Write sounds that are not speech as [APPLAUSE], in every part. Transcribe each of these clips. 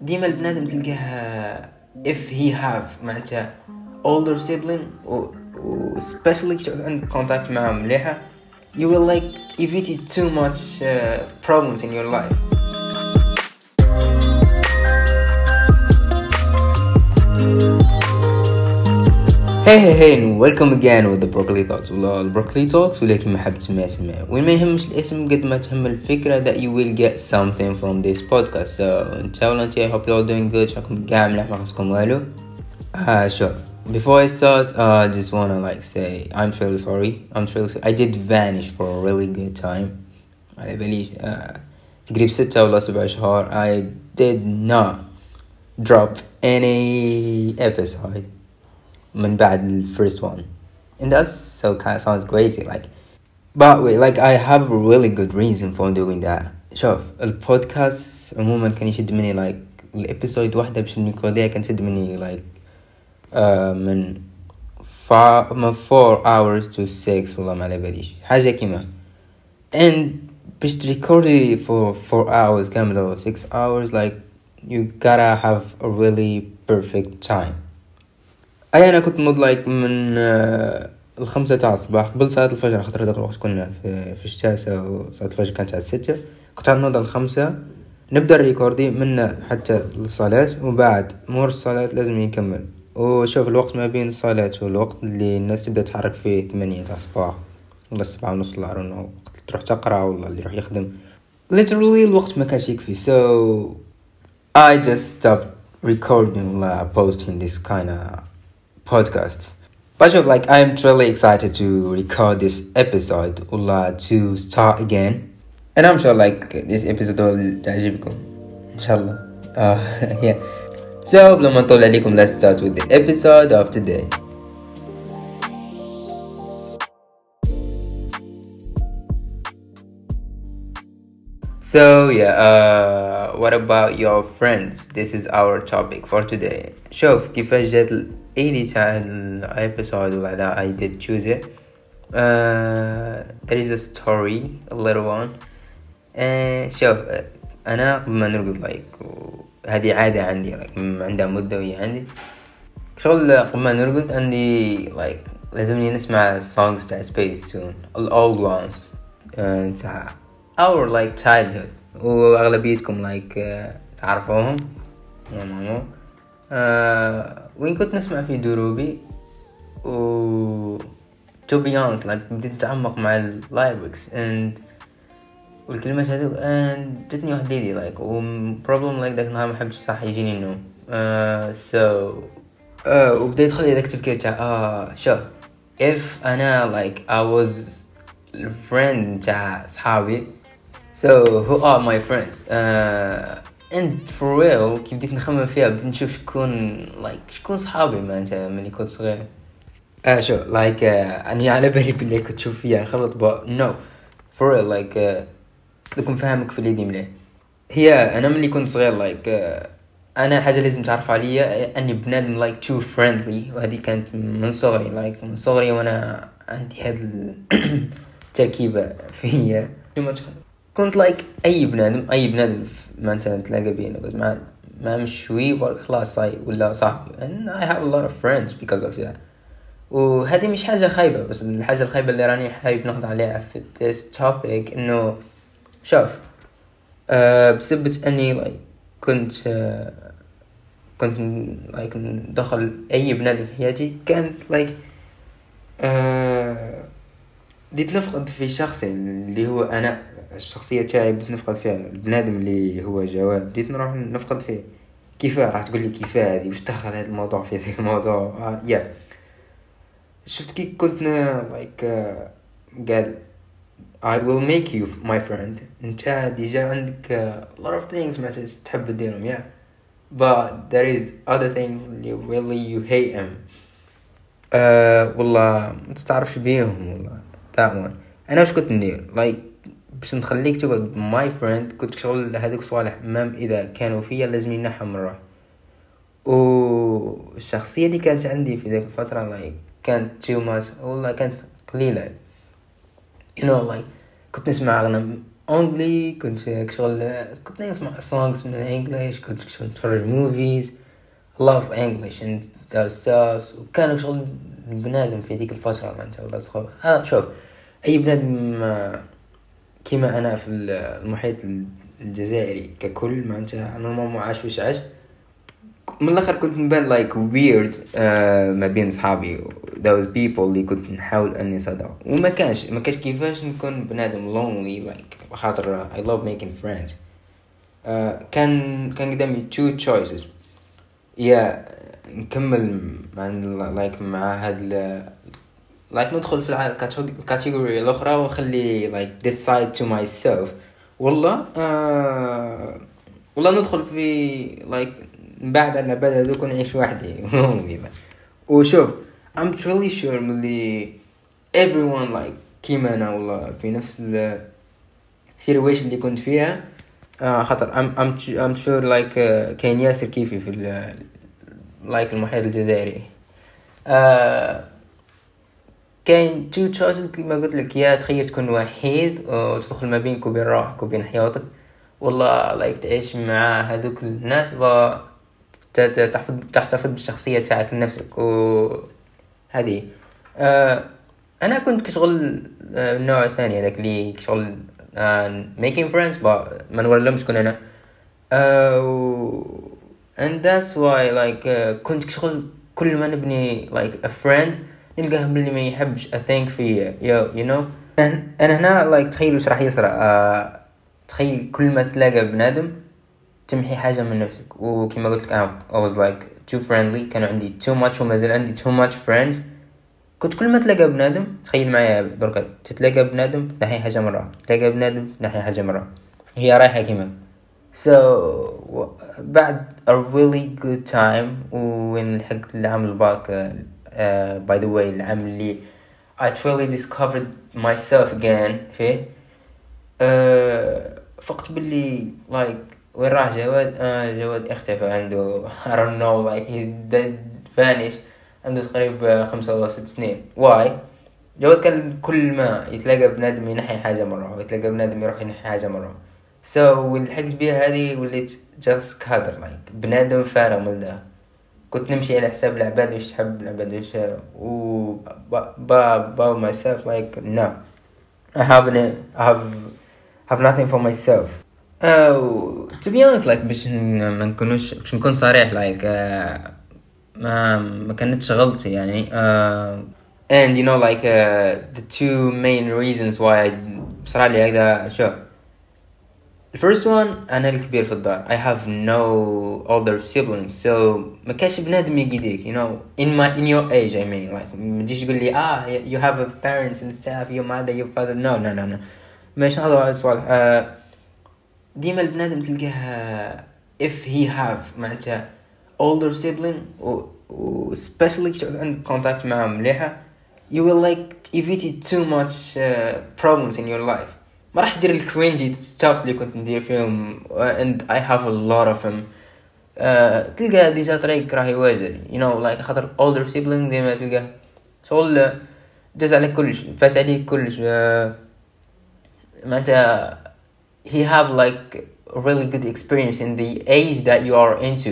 ديما البنادم تلقاه if he have معناتها older sibling و, و especially عندك contact معاهم مليحة you will like evade too much uh, problems in your life Hey hey hey and welcome again with the Broccoli Talks والله البروكلي Talks ولكن ما حب تسمع سمع وين ما يهمش الاسم قد ما تهم الفكرة that you will get something from this podcast so ان شاء الله انتي I hope you're doing good شكرا كاع مليح ما خصكم والو uh, sure before I start uh, I just wanna like say I'm truly sorry I'm truly sorry. I did vanish for a really good time على باليش uh, تقريب ستة ولا سبع شهور I did not drop any episode من بعد the first one and that's so kind of sounds crazy like but wait like I have a really good reason for doing that شوف البودكاست عموما كان يشد مني like الابيسود واحدة باش نريكورديها كان يشد مني like uh, من فا من 4 hours to 6 والله ما على باليش حاجة كيما and باش تريكوردي for 4 hours كاملة 6 hours like you gotta have a really perfect time أي أنا كنت نوض like من آه، الخمسة تاع الصباح قبل صلاة الفجر خاطر هذاك الوقت كنا في, في الشتاء وصلاة الفجر كانت على الستة. كنت نوض الخمسة. نبدأ الريكوردي من حتى للصلاة وبعد مور الصلاة لازم يكمل. وشوف الوقت ما بين الصلاة والوقت اللي الناس تبدأ تحرك فيه ثمانية تاع الصباح ولا السبعة ونص ولا عرون وقت تروح تقرأ ولا اللي يروح يخدم. Literally الوقت ما كانش يكفي. So I just stopped recording ولا posting this kind of podcast. But of like I'm truly excited to record this episode ولا to start again. And I'm sure like this episode will تعجبكم إن شاء الله. Uh, [LAUGHS] yeah. So قبل ما نطول عليكم let's start with the episode of today. So yeah, uh, what about your friends? This is our topic for today. شوف كيفاش جات الايدي تاع الابيسود ولا I did choose it. Uh, there is a story, a little one. Uh, شوف أنا قبل ما نرقد like هذه عادة عندي like عندها مدة وهي عندي. شغل قبل ما نرقد عندي like لازمني نسمع songs تاع سبيس تون ال old ones. Uh, تاع our like childhood. وأغلبيتكم like uh, تعرفوهم مو uh, وين كنت نسمع في دروبي و to be honest like بديت نتعمق مع ال lyrics and والكلمات هذو and جتني واحد l'idée like و problem like ذاك النهار ما حبش صح يجيني النوم. uh, so uh, وبديت تخلي ذاك التفكير تاع آه شوف if أنا like I was friend تاع صحابي so who are my friends uh, and for real كي بديت نخمم فيها؟ بديت نشوف شكون like شكون صحابي أنت ملي كنت صغير. آه شو like uh, اني على بالي بلي كنت تشوف فيها خلط no. For real like uh, لكم فاهمك في اليدي مليح هي أنا ملي كنت صغير like uh, أنا حاجة لازم تعرف عليا أني بنادم like too friendly. وهذه كانت من صغري like من صغري وأنا عندي هاد التركيبه [CLEARS THROAT] فيا. كنت لايك أي بنادم أي بنادم ما انت تلاقى بيه نقول ما ما مشوي ورك خلاص صاي ولا صاحبي. And I have a lot of friends because of that. وهذه مش حاجة خايبة بس الحاجة الخايبة اللي راني حابب ناخذ عليها في this topic إنه شوف أه بسبة إني like كنت أه كنت like ندخل أي بنادم في حياتي كانت like أه بديت نفقد في شخصي اللي هو أنا. الشخصية تاعي بديت نفقد فيها البنادم اللي هو جواد بديت نروح نفقد فيه. كيفاه راح تقول لي كيفاه هذه؟ واش دخل هذا الموضوع في ذاك الموضوع؟ آه يا. شفت كي كنت like آه قال I will make you my friend. انت déjà عندك آه a lot of things ما تحب تديرهم يا. But there is other things اللي really you hate them uh, والله ما تستعرفش بيهم والله. That one. أنا واش كنت ندير؟ Like باش نخليك تقعد my friend كنت شغل هذوك صوالح même إذا كانوا فيا لازم ينحى من روح والشخصية اللي كانت عندي في ذيك الفترة like كانت too much والله كانت قليلة. You know like كنت نسمع أغاني anglais كنت شغل كنت نسمع songs من English كنت شغل نتفرج movies love English and those stuff. وكان شغل بنادم في ذيك الفترة معناتها ولا تخوف أنا شوف أي بنادم آه، كيما أنا في المحيط الجزائري ككل معناتها أنا ما عاش واش عاش من الآخر كنت نبان like weird ما بين صحابي. Those people اللي كنت نحاول إني صدق وما كانش ما كانش كيفاش نكون بنادم lonely like خاطر love making friends. uh, كان كان قدامي two choices. يا نكمل مع like مع هاد like ندخل في ال category الأخرى ونخلي like decide to myself. والله آه والله ندخل في like بعد على العباد هذوك نعيش وحدي. [LAUGHS] وشوف I'm truly sure ملي everyone like كيما أنا والله في نفس ال situation اللي كنت فيها آه I'm, I'm, I'm sure like uh, كاين ياسر كيفي في ال like المحيط الجزائري. آه كاين two choices كيما قلت لك يا تخيل تكون وحيد وتدخل ما بينك وبين روحك وبين حياتك ولا like تعيش مع هذوك الناس تحفظ تحتفظ بالشخصية تاعك لنفسك و هذه. آه أنا كنت كشغل آه النوع الثاني هذاك اللي كشغل آه making friends ما نورلهمش شكون أنا. آه and that's why like كنت كشغل كل ما نبني like a friend نلقاه باللي ما يحبش. فيا you, you know? أنا هنا like تخيل وش راح يصرى uh, تخيل كل ما تلاقى بنادم تمحي حاجة من نفسك. وكما قلت لك I was like too friendly. كانوا عندي too much وما زال عندي too much friends. كنت كل ما تلاقى بنادم تخيل معايا دركا تتلاقى بنادم تنحي حاجة مرة. تلاقى بنادم تنحي حاجة مرة. هي رايحة كيما. So بعد a really good time وين لحقت العام الباك by the way العام اللي I truly discovered myself again فيه uh, فقت باللي like وين راح جواد؟ آه جواد اختفى عنده. [LAUGHS] I don't know like he dead vanish. عنده تقريبا خمسة ولا ست سنين. why جواد كان كل ما يتلاقى بنادم ينحي حاجة مرة ويتلاقى بنادم يروح ينحي حاجة مرة. So والحقت بيها هذه وليت just cadre like بنادم فارغ من ذا كنت نمشي على حساب العباد وش تحب العباد وش و با با myself like no I haven't I have have nothing for myself Uh, to be honest like باش ما نكونوش باش نكون صريح like uh, ما ما كانتش غلطي يعني uh, and you know like uh, the two main reasons why I صرا لي هكذا شو the first one أنا الكبير في الدار I have no older siblings so ما كاش بنادم يقيديك you know in my in your age I mean like ما تجيش تقول لي ah you have a parents and stuff your mother your father no no no no مش هذا على السؤال uh, ديما البنادم تلقاه if he have معناتها older sibling و, و especially عندك contact معاهم مليحة you will like evade too much uh, problems in your life ما راح تدير ال cringy stuff اللي كنت ندير فيهم I have a lot of them. uh, تلقى déjà طريق راه يواجه you know like خاطر older sibling ديما تلقاه شغل داز عليك كلش فات عليك كلش. uh, معناتها have like a really good experience in the age that you are into.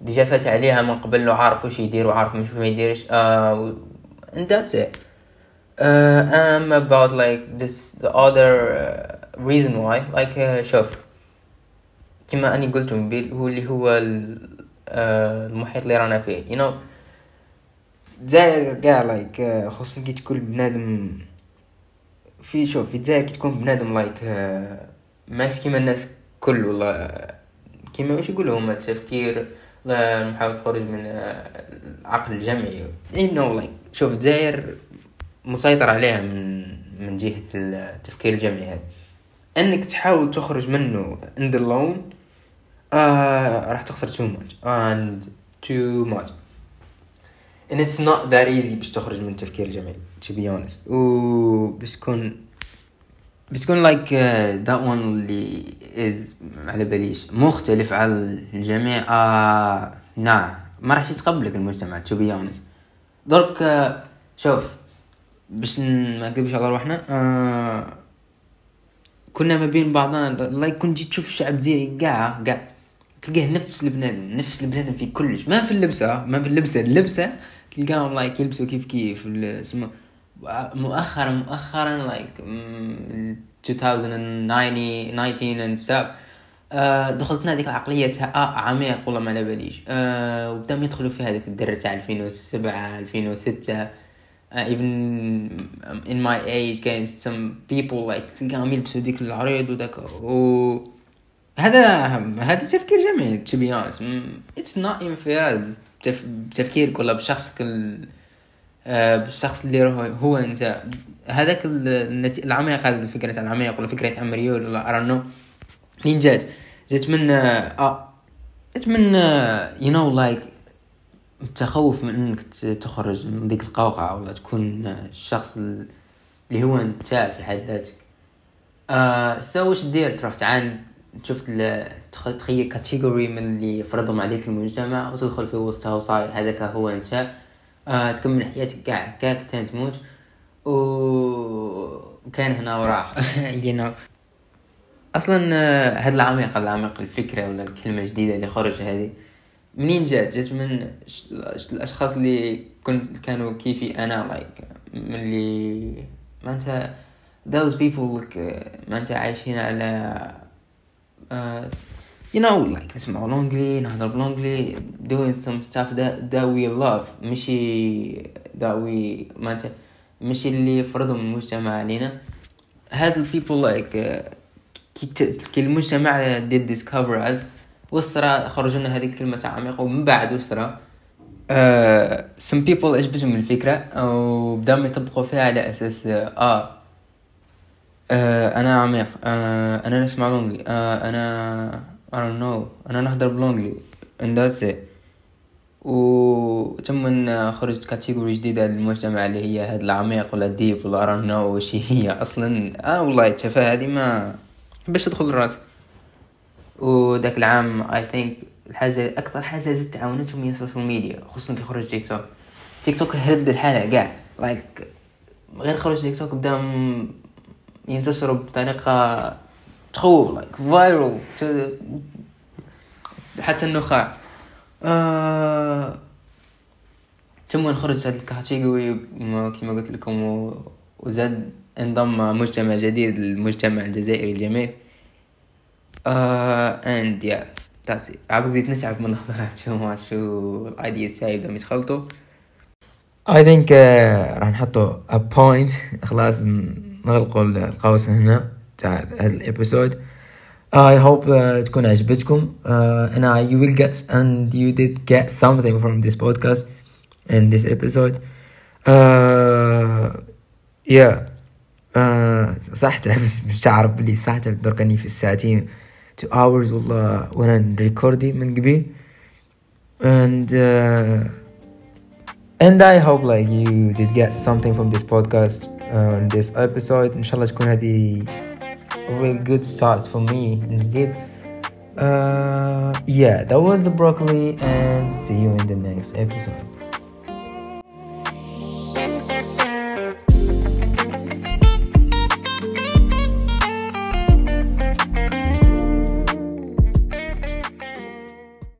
déjà فات عليها من قبل له عارف وش يدير وعارف مش ما يديرش. uh, and that's it. Uh, I'm about like this the other uh, reason why. Like uh, شوف كما أني قلت بيل هو اللي هو uh, المحيط اللي رانا فيه. You know داير كاع like خصوصا كي تكون بنادم في شوف في داير كي تكون بنادم like uh, ماشي كيما الناس كل والله كيما واش يقولوا هما التفكير نحاول نخرج من العقل الجمعي. انه لايك شوف الجزائر مسيطر عليها من من جهة التفكير الجمعي هذا. إنك تحاول تخرج منه عند اللون آه راح تخسر too much and too much. And it's not that easy باش تخرج من التفكير الجمعي to be honest. و باش تكون بتكون like that one اللي is على باليش مختلف على الجميع آه نعم ما راح يتقبلك المجتمع to be honest درك آه شوف باش ما نكذبش على روحنا آه كنا ما بين بعضنا like كنت تجي تشوف الشعب ديالي كاع كاع تلقاه نفس البنادم نفس البنادم في كلش. ما في اللبسة ما في اللبسة اللبسة تلقاهم like يلبسوا كيف كيف مؤخرا مؤخرا لايك 2019 آه دخلتنا هذيك العقلية تاع آه عميق والله ما على باليش. آه وبداو يدخلوا في هذيك الدرة تاع 2007 2006 uh, even in my age كاين some people like تلقاهم يلبسوا ديك العريض وداك و هذا هذا تفكير جميل to be honest. It's not even بتفكيرك ولا بشخصك ال... آه بالشخص اللي هو, هو أنت. هذاك العميق هذا الفكرة العميق ولا فكرة امريول ولا ارانو منين جات. جات من آه جات من you know like التخوف من انك تخرج من ديك القوقعة ولا تكون الشخص اللي هو انت في حد ذاتك. آه so واش دير؟ تروح تعاند شفت تخيل category من اللي فرضهم عليك المجتمع وتدخل في وسطها وصاي هذاك هو انت. آه تكمل حياتك كاع كاك تموت. و كان هنا وراح. [LAUGHS] You know. أصلا آه، هاد العميق العميق الفكرة ولا الكلمة الجديدة اللي خرج هذه منين جات؟ جات من الأشخاص اللي كنت كانوا كيفي أنا like من اللي ما انت those people like انت عايشين على uh, you know like نسمع l'anglais نهضر ب l'anglais doing some stuff that that we love. مشي that we انت مشي اللي فرضهم المجتمع علينا. هاد like like, كي المجتمع did discover us وصرا خرجوا لنا هذه الكلمة تاع عميق ومن بعد وصرا سم uh, people عجبتهم الفكرة؟ وبداو يطبقوا فيها على أساس آه, آه أنا عميق آه أنا نسمع l'anglais آه أنا I don't know أنا نهضر ب l'anglais and that's it. وتم إن خرجت category جديدة للمجتمع اللي هي هاد العميق ولا deep ولا I don't know وش هي أصلا. آه والله التفاهة هذه ما باش تدخل الرأس. وداك العام I think الحاجة أكثر حاجة زدت تعاونتهم هي السوشيال ميديا خصوصا كي خرج تيك توك تيك توك هرد الحالة كاع. like غير خرج تيك توك بدا ينتشروا بطريقة تخوف like viral حتى النخاع. آه... ثم خرج هاد ال category كما قلت لكم وزاد انضم مجتمع جديد للمجتمع الجزائري الجميل uh, and yeah that's it. عاد بديت نتعب من اللحظات شو ما شو ال ideas تاعي بداو يتخلطوا I think uh, راح نحطوا a point. خلاص نغلقوا القوس هنا تاع هذا ال episode I hope uh, تكون عجبتكم. uh, and I you will get and you did get something from this podcast and this episode. uh, yeah. آه صح مش تعرف بلي صح راني في الساعتين. two hours والله وانا نريكوردي من قبيل and uh, and I hope like you did get something from this podcast uh, in this episode إن شاء الله تكون هذه a real good start for me من جديد uh, yeah that was the broccoli and see you in the next episode